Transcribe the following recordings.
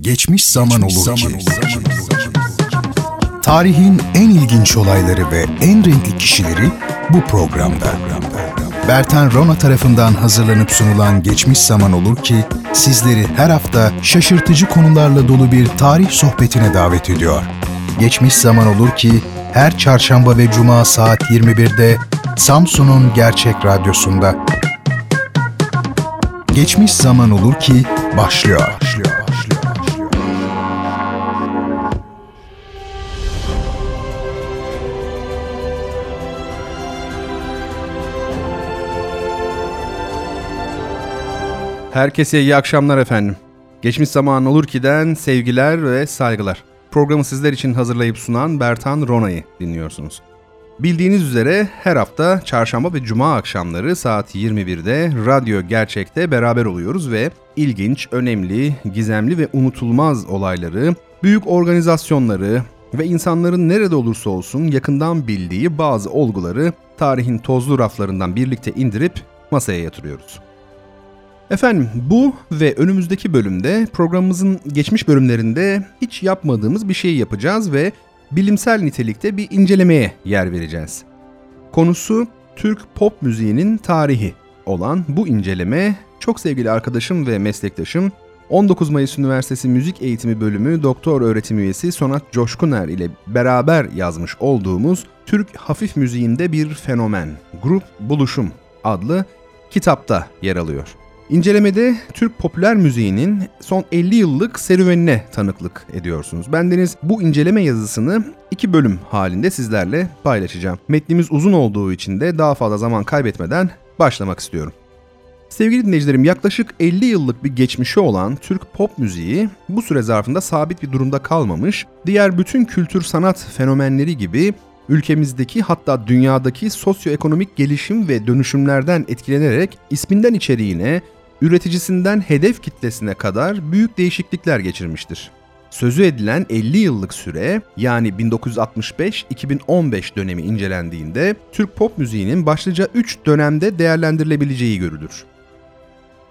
Geçmiş zaman olur ki. Tarihin en ilginç olayları ve en renkli kişileri bu programda. Bertan Rona tarafından hazırlanıp sunulan Geçmiş Zaman Olur ki sizleri her hafta şaşırtıcı konularla dolu bir tarih sohbetine davet ediyor. Geçmiş Zaman Olur ki her çarşamba ve cuma saat 21'de Samsun'un Gerçek Radyosu'nda. Geçmiş Zaman Olur ki başlıyor. başlıyor. Herkese iyi akşamlar efendim. Geçmiş zaman olur ki'den sevgiler ve saygılar. Programı sizler için hazırlayıp sunan Bertan Rona'yı dinliyorsunuz. Bildiğiniz üzere her hafta çarşamba ve cuma akşamları saat 21'de Radyo Gerçek'te beraber oluyoruz ve ilginç, önemli, gizemli ve unutulmaz olayları, büyük organizasyonları ve insanların nerede olursa olsun yakından bildiği bazı olguları tarihin tozlu raflarından birlikte indirip masaya yatırıyoruz. Efendim bu ve önümüzdeki bölümde programımızın geçmiş bölümlerinde hiç yapmadığımız bir şey yapacağız ve bilimsel nitelikte bir incelemeye yer vereceğiz. Konusu Türk pop müziğinin tarihi olan bu inceleme çok sevgili arkadaşım ve meslektaşım 19 Mayıs Üniversitesi Müzik Eğitimi Bölümü Doktor Öğretim Üyesi Sonat Coşkuner ile beraber yazmış olduğumuz Türk hafif müziğinde bir fenomen, grup buluşum adlı kitapta yer alıyor. İncelemede Türk popüler müziğinin son 50 yıllık serüvenine tanıklık ediyorsunuz. Bendeniz bu inceleme yazısını iki bölüm halinde sizlerle paylaşacağım. Metnimiz uzun olduğu için de daha fazla zaman kaybetmeden başlamak istiyorum. Sevgili dinleyicilerim yaklaşık 50 yıllık bir geçmişi olan Türk pop müziği bu süre zarfında sabit bir durumda kalmamış, diğer bütün kültür sanat fenomenleri gibi ülkemizdeki hatta dünyadaki sosyoekonomik gelişim ve dönüşümlerden etkilenerek isminden içeriğine, üreticisinden hedef kitlesine kadar büyük değişiklikler geçirmiştir. Sözü edilen 50 yıllık süre yani 1965-2015 dönemi incelendiğinde Türk pop müziğinin başlıca 3 dönemde değerlendirilebileceği görülür.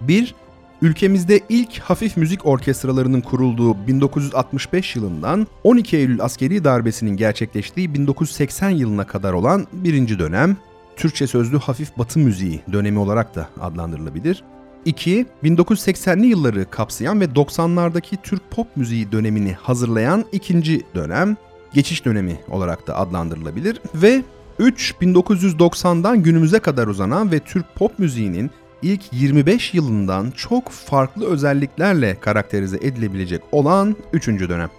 1. Ülkemizde ilk hafif müzik orkestralarının kurulduğu 1965 yılından 12 Eylül askeri darbesinin gerçekleştiği 1980 yılına kadar olan birinci dönem, Türkçe sözlü hafif batı müziği dönemi olarak da adlandırılabilir. 2. 1980'li yılları kapsayan ve 90'lardaki Türk pop müziği dönemini hazırlayan ikinci dönem, geçiş dönemi olarak da adlandırılabilir. Ve 3. 1990'dan günümüze kadar uzanan ve Türk pop müziğinin ilk 25 yılından çok farklı özelliklerle karakterize edilebilecek olan 3. dönem.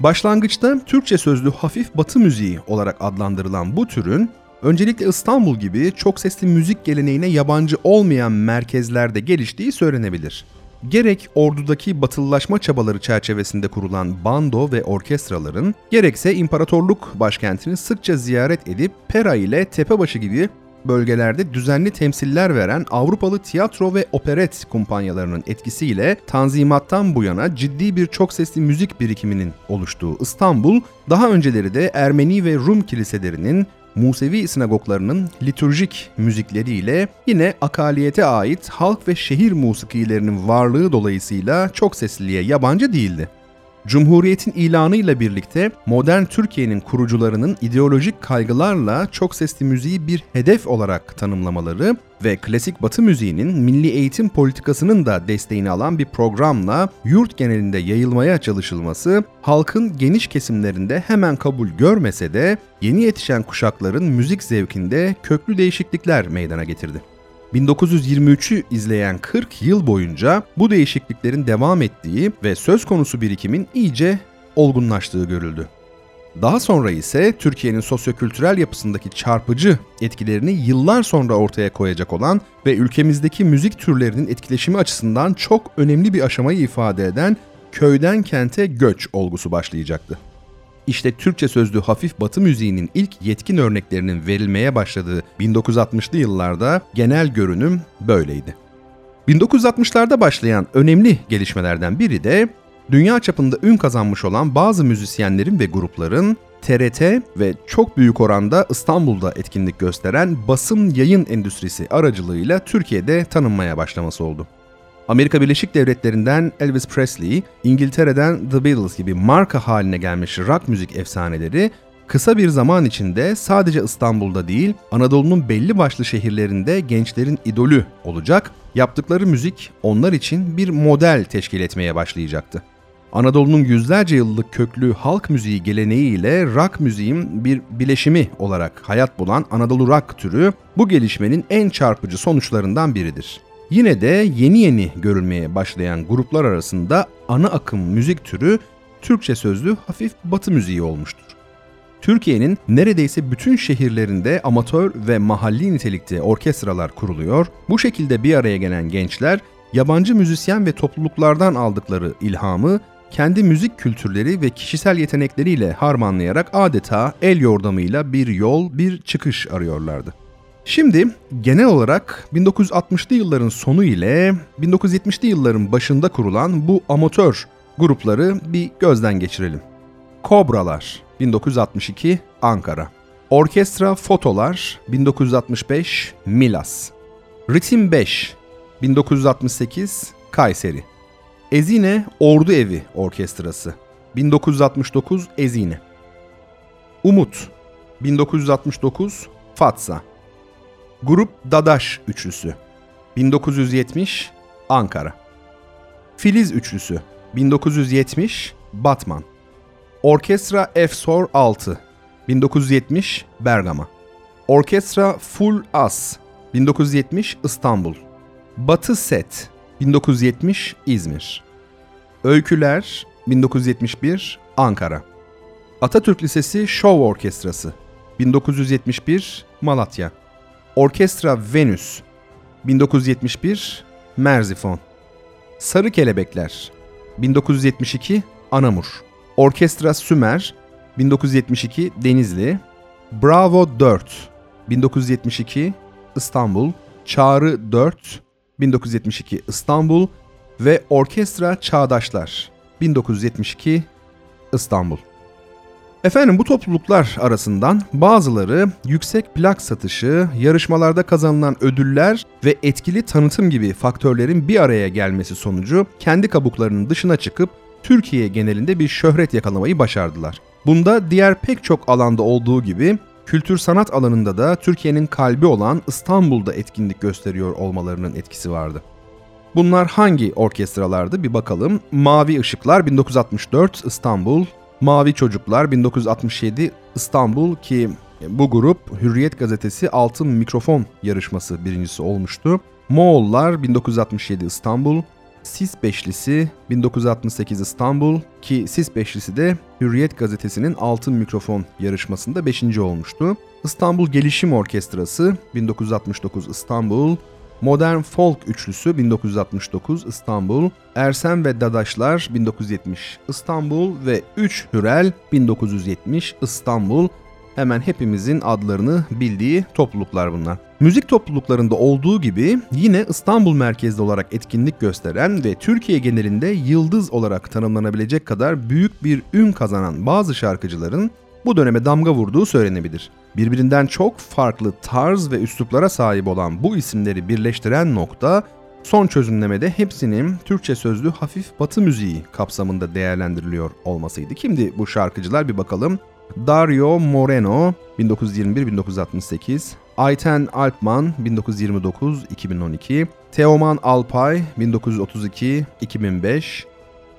Başlangıçta Türkçe sözlü hafif batı müziği olarak adlandırılan bu türün öncelikle İstanbul gibi çok sesli müzik geleneğine yabancı olmayan merkezlerde geliştiği söylenebilir. Gerek ordudaki batılılaşma çabaları çerçevesinde kurulan bando ve orkestraların, gerekse imparatorluk başkentini sıkça ziyaret edip Pera ile Tepebaşı gibi bölgelerde düzenli temsiller veren Avrupalı tiyatro ve operet kumpanyalarının etkisiyle Tanzimat'tan bu yana ciddi bir çok sesli müzik birikiminin oluştuğu İstanbul, daha önceleri de Ermeni ve Rum kiliselerinin Musevi sinagoglarının liturjik müzikleriyle yine akaliyete ait halk ve şehir musikilerinin varlığı dolayısıyla çok sesliliğe yabancı değildi. Cumhuriyetin ilanıyla birlikte modern Türkiye'nin kurucularının ideolojik kaygılarla çok sesli müziği bir hedef olarak tanımlamaları ve klasik batı müziğinin milli eğitim politikasının da desteğini alan bir programla yurt genelinde yayılmaya çalışılması halkın geniş kesimlerinde hemen kabul görmese de yeni yetişen kuşakların müzik zevkinde köklü değişiklikler meydana getirdi. 1923'ü izleyen 40 yıl boyunca bu değişikliklerin devam ettiği ve söz konusu birikimin iyice olgunlaştığı görüldü. Daha sonra ise Türkiye'nin sosyokültürel yapısındaki çarpıcı etkilerini yıllar sonra ortaya koyacak olan ve ülkemizdeki müzik türlerinin etkileşimi açısından çok önemli bir aşamayı ifade eden köyden kente göç olgusu başlayacaktı. İşte Türkçe sözlü hafif batı müziğinin ilk yetkin örneklerinin verilmeye başladığı 1960'lı yıllarda genel görünüm böyleydi. 1960'larda başlayan önemli gelişmelerden biri de dünya çapında ün kazanmış olan bazı müzisyenlerin ve grupların TRT ve çok büyük oranda İstanbul'da etkinlik gösteren basın yayın endüstrisi aracılığıyla Türkiye'de tanınmaya başlaması oldu. Amerika Birleşik Devletleri'nden Elvis Presley, İngiltere'den The Beatles gibi marka haline gelmiş rock müzik efsaneleri kısa bir zaman içinde sadece İstanbul'da değil, Anadolu'nun belli başlı şehirlerinde gençlerin idolü olacak, yaptıkları müzik onlar için bir model teşkil etmeye başlayacaktı. Anadolu'nun yüzlerce yıllık köklü halk müziği geleneğiyle rock müziğin bir bileşimi olarak hayat bulan Anadolu rock türü bu gelişmenin en çarpıcı sonuçlarından biridir. Yine de yeni yeni görülmeye başlayan gruplar arasında ana akım müzik türü Türkçe sözlü hafif batı müziği olmuştur. Türkiye'nin neredeyse bütün şehirlerinde amatör ve mahalli nitelikte orkestralar kuruluyor. Bu şekilde bir araya gelen gençler yabancı müzisyen ve topluluklardan aldıkları ilhamı kendi müzik kültürleri ve kişisel yetenekleriyle harmanlayarak adeta el yordamıyla bir yol, bir çıkış arıyorlardı. Şimdi genel olarak 1960'lı yılların sonu ile 1970'li yılların başında kurulan bu amatör grupları bir gözden geçirelim. Kobralar 1962 Ankara. Orkestra Fotolar 1965 Milas. Ritim 5 1968 Kayseri. Ezine Ordu Evi Orkestrası 1969 Ezine. Umut 1969 Fatsa. Grup Dadaş Üçlüsü 1970 Ankara. Filiz Üçlüsü 1970 Batman. Orkestra Efsor 6 1970 Bergama. Orkestra Full As 1970 İstanbul. Batı Set 1970 İzmir. Öyküler 1971 Ankara. Atatürk Lisesi Show Orkestrası 1971 Malatya. Orkestra Venüs 1971 Merzifon. Sarı Kelebekler 1972 Anamur. Orkestra Sümer 1972 Denizli. Bravo 4 1972 İstanbul. Çağrı 4 1972 İstanbul ve Orkestra Çağdaşlar 1972 İstanbul. Efendim bu topluluklar arasından bazıları yüksek plak satışı, yarışmalarda kazanılan ödüller ve etkili tanıtım gibi faktörlerin bir araya gelmesi sonucu kendi kabuklarının dışına çıkıp Türkiye genelinde bir şöhret yakalamayı başardılar. Bunda diğer pek çok alanda olduğu gibi kültür sanat alanında da Türkiye'nin kalbi olan İstanbul'da etkinlik gösteriyor olmalarının etkisi vardı. Bunlar hangi orkestralardı bir bakalım. Mavi Işıklar 1964 İstanbul, Mavi Çocuklar 1967 İstanbul ki bu grup Hürriyet Gazetesi Altın Mikrofon yarışması birincisi olmuştu. Moğollar 1967 İstanbul, Sis Beşlisi 1968 İstanbul ki Sis Beşlisi de Hürriyet Gazetesi'nin Altın Mikrofon yarışmasında 5. olmuştu. İstanbul Gelişim Orkestrası 1969 İstanbul, Modern Folk Üçlüsü 1969 İstanbul, Ersen ve Dadaşlar 1970 İstanbul ve 3 Hürel 1970 İstanbul hemen hepimizin adlarını bildiği topluluklar bunlar. Müzik topluluklarında olduğu gibi yine İstanbul merkezli olarak etkinlik gösteren ve Türkiye genelinde yıldız olarak tanımlanabilecek kadar büyük bir ün kazanan bazı şarkıcıların bu döneme damga vurduğu söylenebilir. Birbirinden çok farklı tarz ve üsluplara sahip olan bu isimleri birleştiren nokta son çözümlemede hepsinin Türkçe sözlü hafif batı müziği kapsamında değerlendiriliyor olmasıydı. Kimdi bu şarkıcılar? Bir bakalım. Dario Moreno 1921-1968, Ayten Alpman 1929-2012, Teoman Alpay 1932-2005,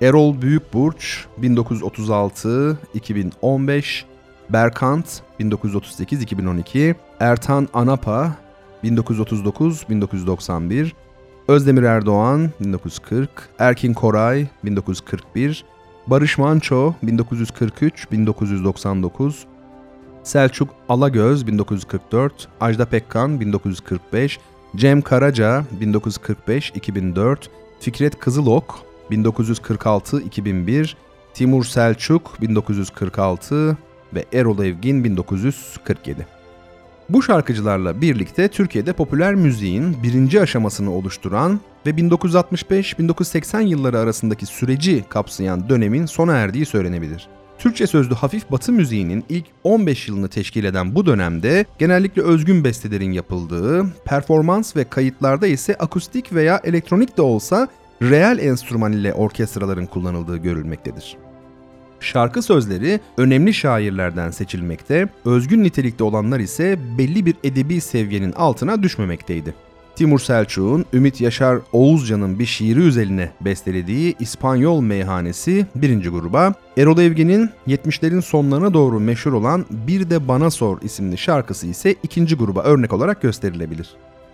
Erol Büyükburç 1936-2015, Berkant 1938-2012, Ertan Anapa 1939-1991, Özdemir Erdoğan 1940, Erkin Koray 1941, Barış Manço 1943-1999, Selçuk Alagöz 1944, Ajda Pekkan 1945, Cem Karaca 1945-2004, Fikret Kızılok 1946-2001, Timur Selçuk 1946 ve Erol Evgin 1947. Bu şarkıcılarla birlikte Türkiye'de popüler müziğin birinci aşamasını oluşturan ve 1965-1980 yılları arasındaki süreci kapsayan dönemin sona erdiği söylenebilir. Türkçe sözlü hafif batı müziğinin ilk 15 yılını teşkil eden bu dönemde genellikle özgün bestelerin yapıldığı, performans ve kayıtlarda ise akustik veya elektronik de olsa reel enstrüman ile orkestraların kullanıldığı görülmektedir. Şarkı sözleri önemli şairlerden seçilmekte, özgün nitelikte olanlar ise belli bir edebi seviyenin altına düşmemekteydi. Timur Selçuk'un Ümit Yaşar Oğuzcan'ın bir şiiri üzerine bestelediği İspanyol Meyhanesi birinci gruba, Erol Evgen'in 70'lerin sonlarına doğru meşhur olan Bir de Bana Sor isimli şarkısı ise ikinci gruba örnek olarak gösterilebilir.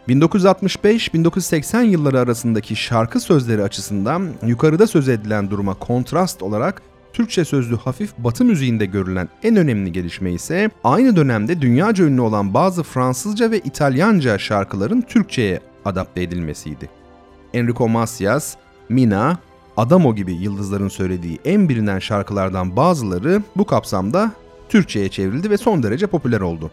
1965-1980 yılları arasındaki şarkı sözleri açısından yukarıda söz edilen duruma kontrast olarak Türkçe sözlü hafif batı müziğinde görülen en önemli gelişme ise aynı dönemde dünyaca ünlü olan bazı Fransızca ve İtalyanca şarkıların Türkçe'ye adapte edilmesiydi. Enrico Macias, Mina, Adamo gibi yıldızların söylediği en bilinen şarkılardan bazıları bu kapsamda Türkçe'ye çevrildi ve son derece popüler oldu.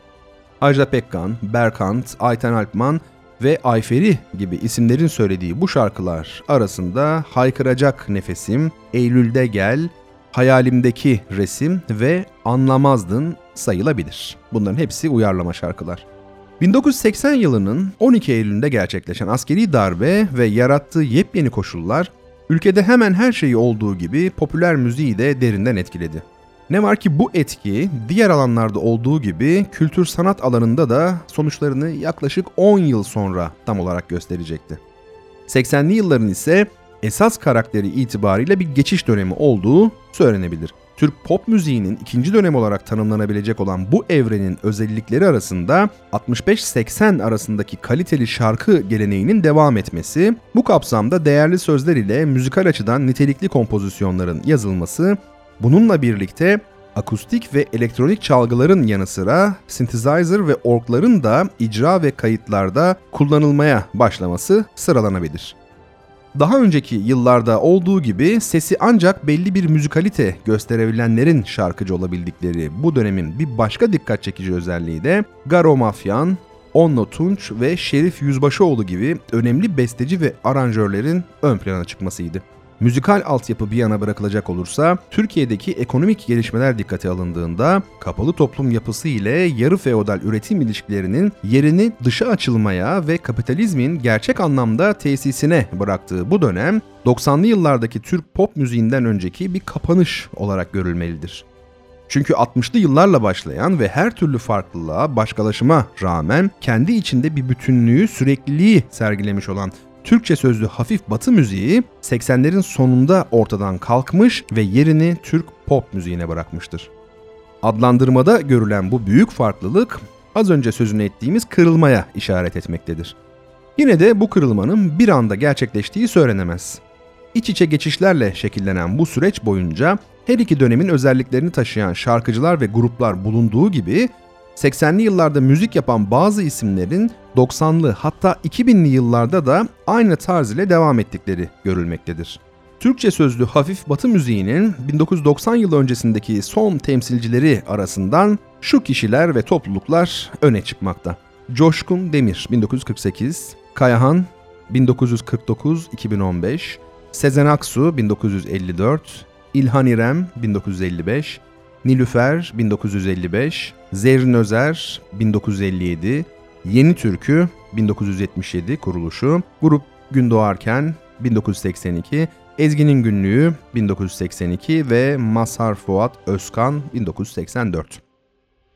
Ajda Pekkan, Berkant, Ayten Alpman ve Ayferi gibi isimlerin söylediği bu şarkılar arasında Haykıracak Nefesim, Eylül'de Gel, Hayalimdeki Resim ve Anlamazdın sayılabilir. Bunların hepsi uyarlama şarkılar. 1980 yılının 12 Eylül'ünde gerçekleşen askeri darbe ve yarattığı yepyeni koşullar ülkede hemen her şeyi olduğu gibi popüler müziği de derinden etkiledi. Ne var ki bu etki diğer alanlarda olduğu gibi kültür sanat alanında da sonuçlarını yaklaşık 10 yıl sonra tam olarak gösterecekti. 80'li yılların ise esas karakteri itibariyle bir geçiş dönemi olduğu söylenebilir. Türk pop müziğinin ikinci dönem olarak tanımlanabilecek olan bu evrenin özellikleri arasında 65-80 arasındaki kaliteli şarkı geleneğinin devam etmesi, bu kapsamda değerli sözler ile müzikal açıdan nitelikli kompozisyonların yazılması, bununla birlikte akustik ve elektronik çalgıların yanı sıra synthesizer ve orgların da icra ve kayıtlarda kullanılmaya başlaması sıralanabilir. Daha önceki yıllarda olduğu gibi sesi ancak belli bir müzikalite gösterebilenlerin şarkıcı olabildikleri bu dönemin bir başka dikkat çekici özelliği de Garo Mafyan, Onno Tunç ve Şerif Yüzbaşıoğlu gibi önemli besteci ve aranjörlerin ön plana çıkmasıydı. Müzikal altyapı bir yana bırakılacak olursa, Türkiye'deki ekonomik gelişmeler dikkate alındığında kapalı toplum yapısı ile yarı feodal üretim ilişkilerinin yerini dışa açılmaya ve kapitalizmin gerçek anlamda tesisine bıraktığı bu dönem, 90'lı yıllardaki Türk pop müziğinden önceki bir kapanış olarak görülmelidir. Çünkü 60'lı yıllarla başlayan ve her türlü farklılığa, başkalaşıma rağmen kendi içinde bir bütünlüğü, sürekliliği sergilemiş olan Türkçe sözlü hafif batı müziği 80'lerin sonunda ortadan kalkmış ve yerini Türk pop müziğine bırakmıştır. Adlandırmada görülen bu büyük farklılık az önce sözünü ettiğimiz kırılmaya işaret etmektedir. Yine de bu kırılmanın bir anda gerçekleştiği söylenemez. İç içe geçişlerle şekillenen bu süreç boyunca her iki dönemin özelliklerini taşıyan şarkıcılar ve gruplar bulunduğu gibi 80'li yıllarda müzik yapan bazı isimlerin 90'lı hatta 2000'li yıllarda da aynı tarz ile devam ettikleri görülmektedir. Türkçe sözlü hafif batı müziğinin 1990 yılı öncesindeki son temsilcileri arasından şu kişiler ve topluluklar öne çıkmakta. Coşkun Demir 1948, Kayahan 1949-2015, Sezen Aksu 1954, İlhan İrem 1955, Nilüfer 1955, Zerrin Özer 1957, Yeni Türkü 1977 kuruluşu, Grup Gün Doğarken 1982, Ezgi'nin Günlüğü 1982 ve Mazhar Fuat Özkan 1984.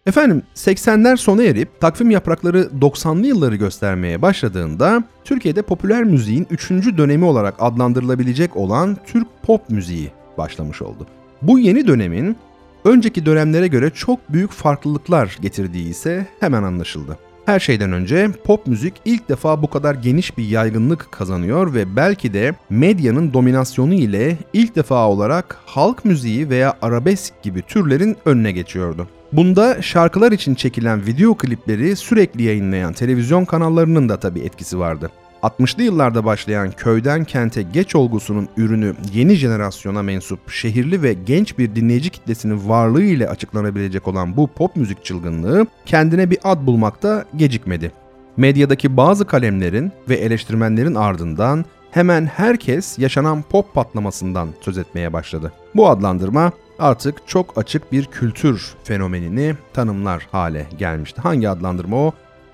Efendim 80'ler sona erip takvim yaprakları 90'lı yılları göstermeye başladığında Türkiye'de popüler müziğin 3. dönemi olarak adlandırılabilecek olan Türk pop müziği başlamış oldu. Bu yeni dönemin önceki dönemlere göre çok büyük farklılıklar getirdiği ise hemen anlaşıldı. Her şeyden önce pop müzik ilk defa bu kadar geniş bir yaygınlık kazanıyor ve belki de medyanın dominasyonu ile ilk defa olarak halk müziği veya arabesk gibi türlerin önüne geçiyordu. Bunda şarkılar için çekilen video klipleri sürekli yayınlayan televizyon kanallarının da tabii etkisi vardı. 60'lı yıllarda başlayan köyden kente geç olgusunun ürünü yeni jenerasyona mensup şehirli ve genç bir dinleyici kitlesinin varlığı ile açıklanabilecek olan bu pop müzik çılgınlığı kendine bir ad bulmakta gecikmedi. Medyadaki bazı kalemlerin ve eleştirmenlerin ardından hemen herkes yaşanan pop patlamasından söz etmeye başladı. Bu adlandırma artık çok açık bir kültür fenomenini tanımlar hale gelmişti. Hangi adlandırma o?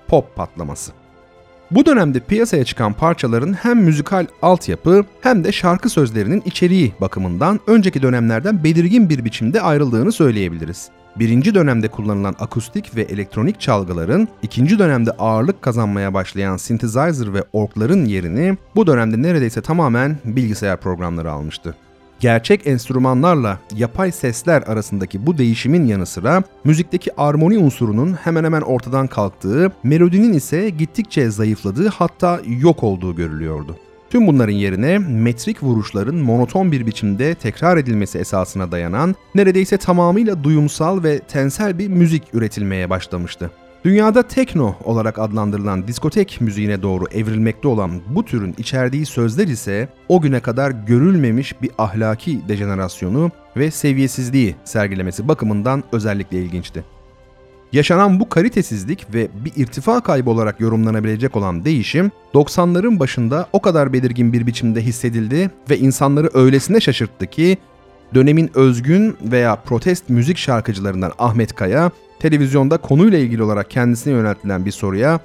Pop patlaması. Bu dönemde piyasaya çıkan parçaların hem müzikal altyapı hem de şarkı sözlerinin içeriği bakımından önceki dönemlerden belirgin bir biçimde ayrıldığını söyleyebiliriz. Birinci dönemde kullanılan akustik ve elektronik çalgıların ikinci dönemde ağırlık kazanmaya başlayan synthesizer ve orkların yerini bu dönemde neredeyse tamamen bilgisayar programları almıştı. Gerçek enstrümanlarla yapay sesler arasındaki bu değişimin yanı sıra müzikteki armoni unsurunun hemen hemen ortadan kalktığı, melodinin ise gittikçe zayıfladığı hatta yok olduğu görülüyordu. Tüm bunların yerine metrik vuruşların monoton bir biçimde tekrar edilmesi esasına dayanan neredeyse tamamıyla duyumsal ve tensel bir müzik üretilmeye başlamıştı. Dünyada tekno olarak adlandırılan diskotek müziğine doğru evrilmekte olan bu türün içerdiği sözler ise o güne kadar görülmemiş bir ahlaki dejenerasyonu ve seviyesizliği sergilemesi bakımından özellikle ilginçti. Yaşanan bu kalitesizlik ve bir irtifa kaybı olarak yorumlanabilecek olan değişim 90'ların başında o kadar belirgin bir biçimde hissedildi ve insanları öylesine şaşırttı ki dönemin özgün veya protest müzik şarkıcılarından Ahmet Kaya televizyonda konuyla ilgili olarak kendisine yöneltilen bir soruya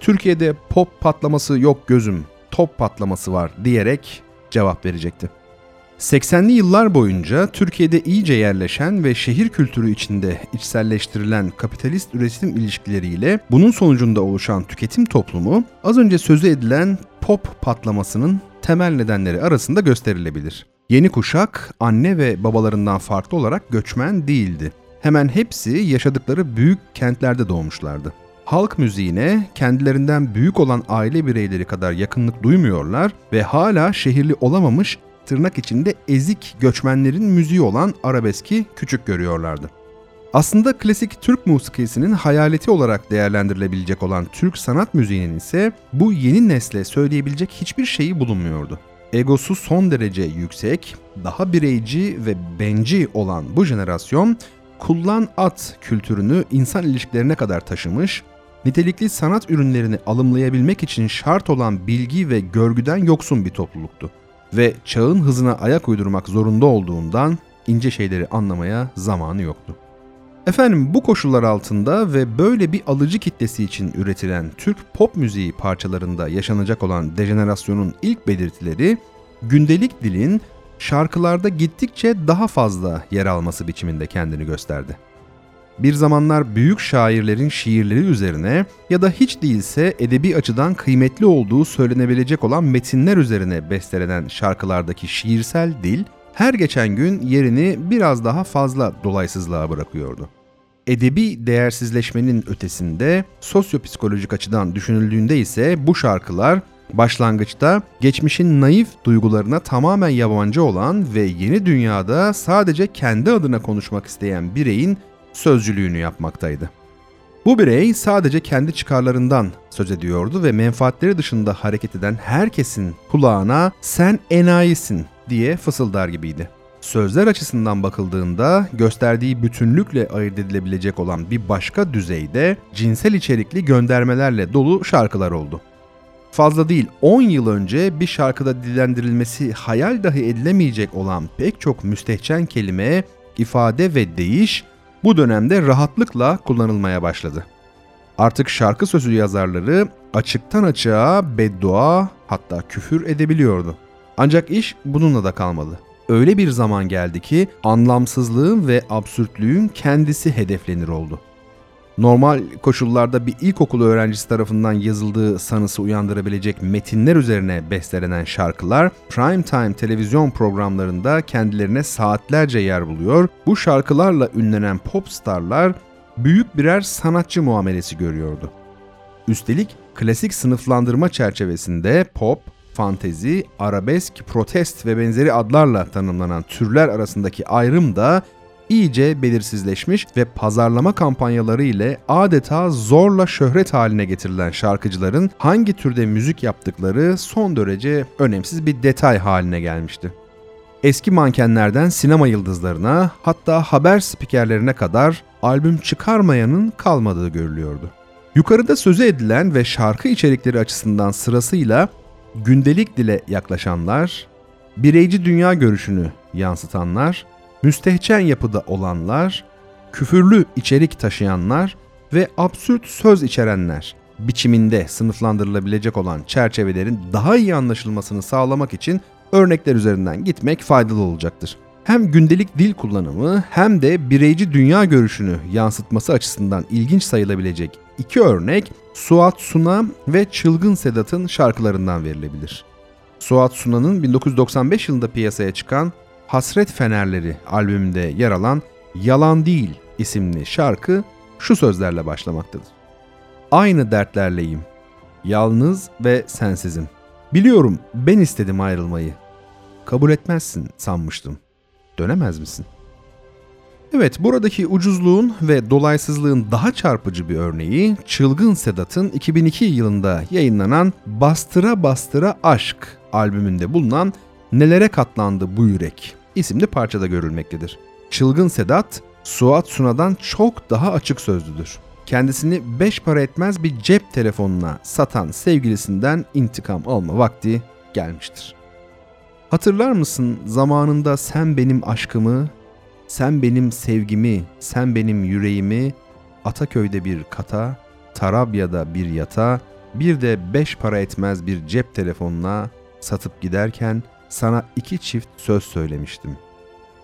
Türkiye'de pop patlaması yok gözüm, top patlaması var diyerek cevap verecekti. 80'li yıllar boyunca Türkiye'de iyice yerleşen ve şehir kültürü içinde içselleştirilen kapitalist üretim ilişkileriyle bunun sonucunda oluşan tüketim toplumu az önce sözü edilen pop patlamasının temel nedenleri arasında gösterilebilir. Yeni kuşak anne ve babalarından farklı olarak göçmen değildi. Hemen hepsi yaşadıkları büyük kentlerde doğmuşlardı. Halk müziğine kendilerinden büyük olan aile bireyleri kadar yakınlık duymuyorlar ve hala şehirli olamamış tırnak içinde ezik göçmenlerin müziği olan arabeski küçük görüyorlardı. Aslında klasik Türk musikisinin hayaleti olarak değerlendirilebilecek olan Türk sanat müziğinin ise bu yeni nesle söyleyebilecek hiçbir şeyi bulunmuyordu. Egosu son derece yüksek, daha bireyci ve benci olan bu jenerasyon kullan at kültürünü insan ilişkilerine kadar taşımış, nitelikli sanat ürünlerini alımlayabilmek için şart olan bilgi ve görgüden yoksun bir topluluktu ve çağın hızına ayak uydurmak zorunda olduğundan ince şeyleri anlamaya zamanı yoktu. Efendim bu koşullar altında ve böyle bir alıcı kitlesi için üretilen Türk pop müziği parçalarında yaşanacak olan dejenerasyonun ilk belirtileri gündelik dilin şarkılarda gittikçe daha fazla yer alması biçiminde kendini gösterdi. Bir zamanlar büyük şairlerin şiirleri üzerine ya da hiç değilse edebi açıdan kıymetli olduğu söylenebilecek olan metinler üzerine bestelenen şarkılardaki şiirsel dil her geçen gün yerini biraz daha fazla dolaysızlığa bırakıyordu. Edebi değersizleşmenin ötesinde sosyopsikolojik açıdan düşünüldüğünde ise bu şarkılar başlangıçta geçmişin naif duygularına tamamen yabancı olan ve yeni dünyada sadece kendi adına konuşmak isteyen bireyin sözcülüğünü yapmaktaydı. Bu birey sadece kendi çıkarlarından söz ediyordu ve menfaatleri dışında hareket eden herkesin kulağına sen enayisin diye fısıldar gibiydi. Sözler açısından bakıldığında gösterdiği bütünlükle ayırt edilebilecek olan bir başka düzeyde cinsel içerikli göndermelerle dolu şarkılar oldu. Fazla değil 10 yıl önce bir şarkıda dillendirilmesi hayal dahi edilemeyecek olan pek çok müstehcen kelime, ifade ve deyiş bu dönemde rahatlıkla kullanılmaya başladı. Artık şarkı sözü yazarları açıktan açığa beddua hatta küfür edebiliyordu. Ancak iş bununla da kalmadı. Öyle bir zaman geldi ki anlamsızlığın ve absürtlüğün kendisi hedeflenir oldu. Normal koşullarda bir ilkokul öğrencisi tarafından yazıldığı sanısı uyandırabilecek metinler üzerine bestelenen şarkılar prime time televizyon programlarında kendilerine saatlerce yer buluyor. Bu şarkılarla ünlenen pop starlar büyük birer sanatçı muamelesi görüyordu. Üstelik klasik sınıflandırma çerçevesinde pop, fantezi, arabesk, protest ve benzeri adlarla tanımlanan türler arasındaki ayrım da iyice belirsizleşmiş ve pazarlama kampanyaları ile adeta zorla şöhret haline getirilen şarkıcıların hangi türde müzik yaptıkları son derece önemsiz bir detay haline gelmişti. Eski mankenlerden sinema yıldızlarına hatta haber spikerlerine kadar albüm çıkarmayanın kalmadığı görülüyordu. Yukarıda sözü edilen ve şarkı içerikleri açısından sırasıyla gündelik dile yaklaşanlar, bireyci dünya görüşünü yansıtanlar, müstehcen yapıda olanlar, küfürlü içerik taşıyanlar ve absürt söz içerenler biçiminde sınıflandırılabilecek olan çerçevelerin daha iyi anlaşılmasını sağlamak için örnekler üzerinden gitmek faydalı olacaktır. Hem gündelik dil kullanımı hem de bireyci dünya görüşünü yansıtması açısından ilginç sayılabilecek iki örnek Suat Suna ve Çılgın Sedat'ın şarkılarından verilebilir. Suat Suna'nın 1995 yılında piyasaya çıkan Hasret Fenerleri albümünde yer alan Yalan Değil isimli şarkı şu sözlerle başlamaktadır. Aynı dertlerleyim. Yalnız ve sensizim. Biliyorum ben istedim ayrılmayı. Kabul etmezsin sanmıştım. Dönemez misin? Evet, buradaki ucuzluğun ve dolaysızlığın daha çarpıcı bir örneği Çılgın Sedat'ın 2002 yılında yayınlanan Bastıra Bastıra Aşk albümünde bulunan Nelere Katlandı Bu Yürek isimli parçada görülmektedir. Çılgın Sedat, Suat Suna'dan çok daha açık sözlüdür. Kendisini beş para etmez bir cep telefonuna satan sevgilisinden intikam alma vakti gelmiştir. Hatırlar mısın zamanında sen benim aşkımı, sen benim sevgimi, sen benim yüreğimi Ataköy'de bir kata, Tarabya'da bir yata, bir de beş para etmez bir cep telefonuna satıp giderken sana iki çift söz söylemiştim.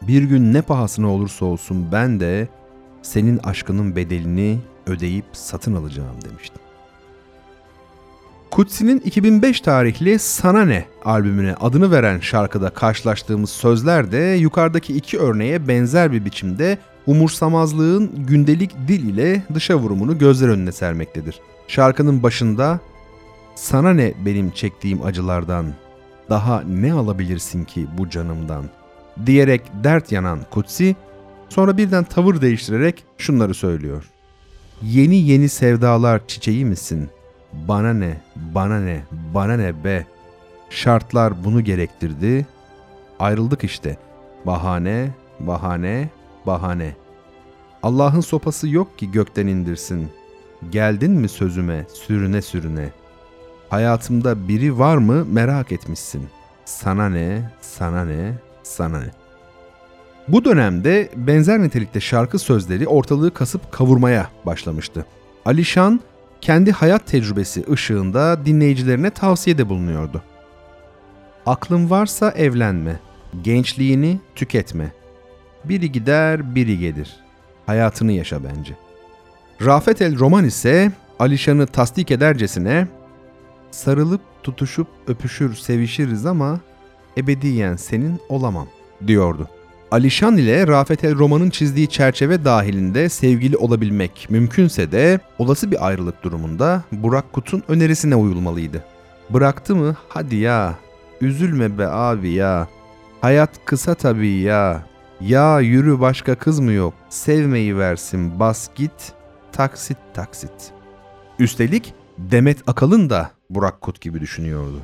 Bir gün ne pahasına olursa olsun ben de senin aşkının bedelini ödeyip satın alacağım demiştim. Kutsi'nin 2005 tarihli Sana Ne albümüne adını veren şarkıda karşılaştığımız sözler de yukarıdaki iki örneğe benzer bir biçimde umursamazlığın gündelik dil ile dışa vurumunu gözler önüne sermektedir. Şarkının başında sana ne benim çektiğim acılardan, daha ne alabilirsin ki bu canımdan diyerek dert yanan Kutsi, sonra birden tavır değiştirerek şunları söylüyor. Yeni yeni sevdalar çiçeği misin? Bana ne, bana ne, bana ne be. Şartlar bunu gerektirdi. Ayrıldık işte. Bahane, bahane, bahane. Allah'ın sopası yok ki gökten indirsin. Geldin mi sözüme sürüne sürüne? Hayatımda biri var mı merak etmişsin. Sana ne, sana ne, sana ne? Bu dönemde benzer nitelikte şarkı sözleri ortalığı kasıp kavurmaya başlamıştı. Alişan kendi hayat tecrübesi ışığında dinleyicilerine tavsiyede bulunuyordu. Aklın varsa evlenme, gençliğini tüketme. Biri gider, biri gelir. Hayatını yaşa bence. Rafet el Roman ise Alişan'ı tasdik edercesine sarılıp tutuşup öpüşür sevişiriz ama ebediyen senin olamam diyordu. Alişan ile Rafet El Roman'ın çizdiği çerçeve dahilinde sevgili olabilmek mümkünse de olası bir ayrılık durumunda Burak Kut'un önerisine uyulmalıydı. Bıraktı mı? Hadi ya. Üzülme be abi ya. Hayat kısa tabii ya. Ya yürü başka kız mı yok? Sevmeyi versin bas git. Taksit taksit. Üstelik Demet Akalın da Burak Kut gibi düşünüyordu.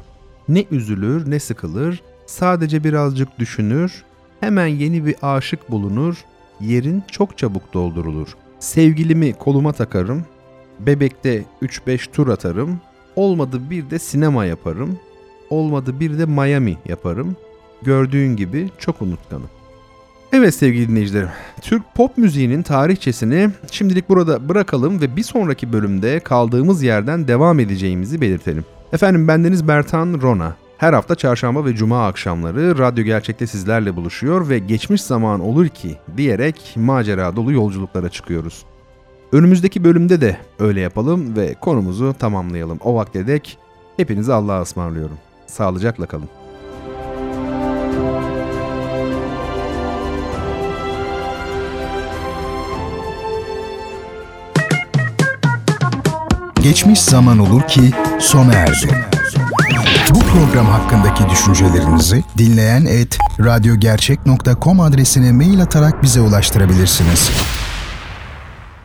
Ne üzülür ne sıkılır, sadece birazcık düşünür, hemen yeni bir aşık bulunur, yerin çok çabuk doldurulur. Sevgilimi koluma takarım, bebekte 3-5 tur atarım, olmadı bir de sinema yaparım, olmadı bir de Miami yaparım. Gördüğün gibi çok unutkanım. Evet sevgili dinleyicilerim, Türk pop müziğinin tarihçesini şimdilik burada bırakalım ve bir sonraki bölümde kaldığımız yerden devam edeceğimizi belirtelim. Efendim bendeniz Bertan Rona. Her hafta çarşamba ve cuma akşamları radyo gerçekte sizlerle buluşuyor ve geçmiş zaman olur ki diyerek macera dolu yolculuklara çıkıyoruz. Önümüzdeki bölümde de öyle yapalım ve konumuzu tamamlayalım. O vakte dek hepinizi Allah'a ısmarlıyorum. Sağlıcakla kalın. Geçmiş zaman olur ki sona erdi. Bu program hakkındaki düşüncelerinizi dinleyen et radyogercek.com adresine mail atarak bize ulaştırabilirsiniz.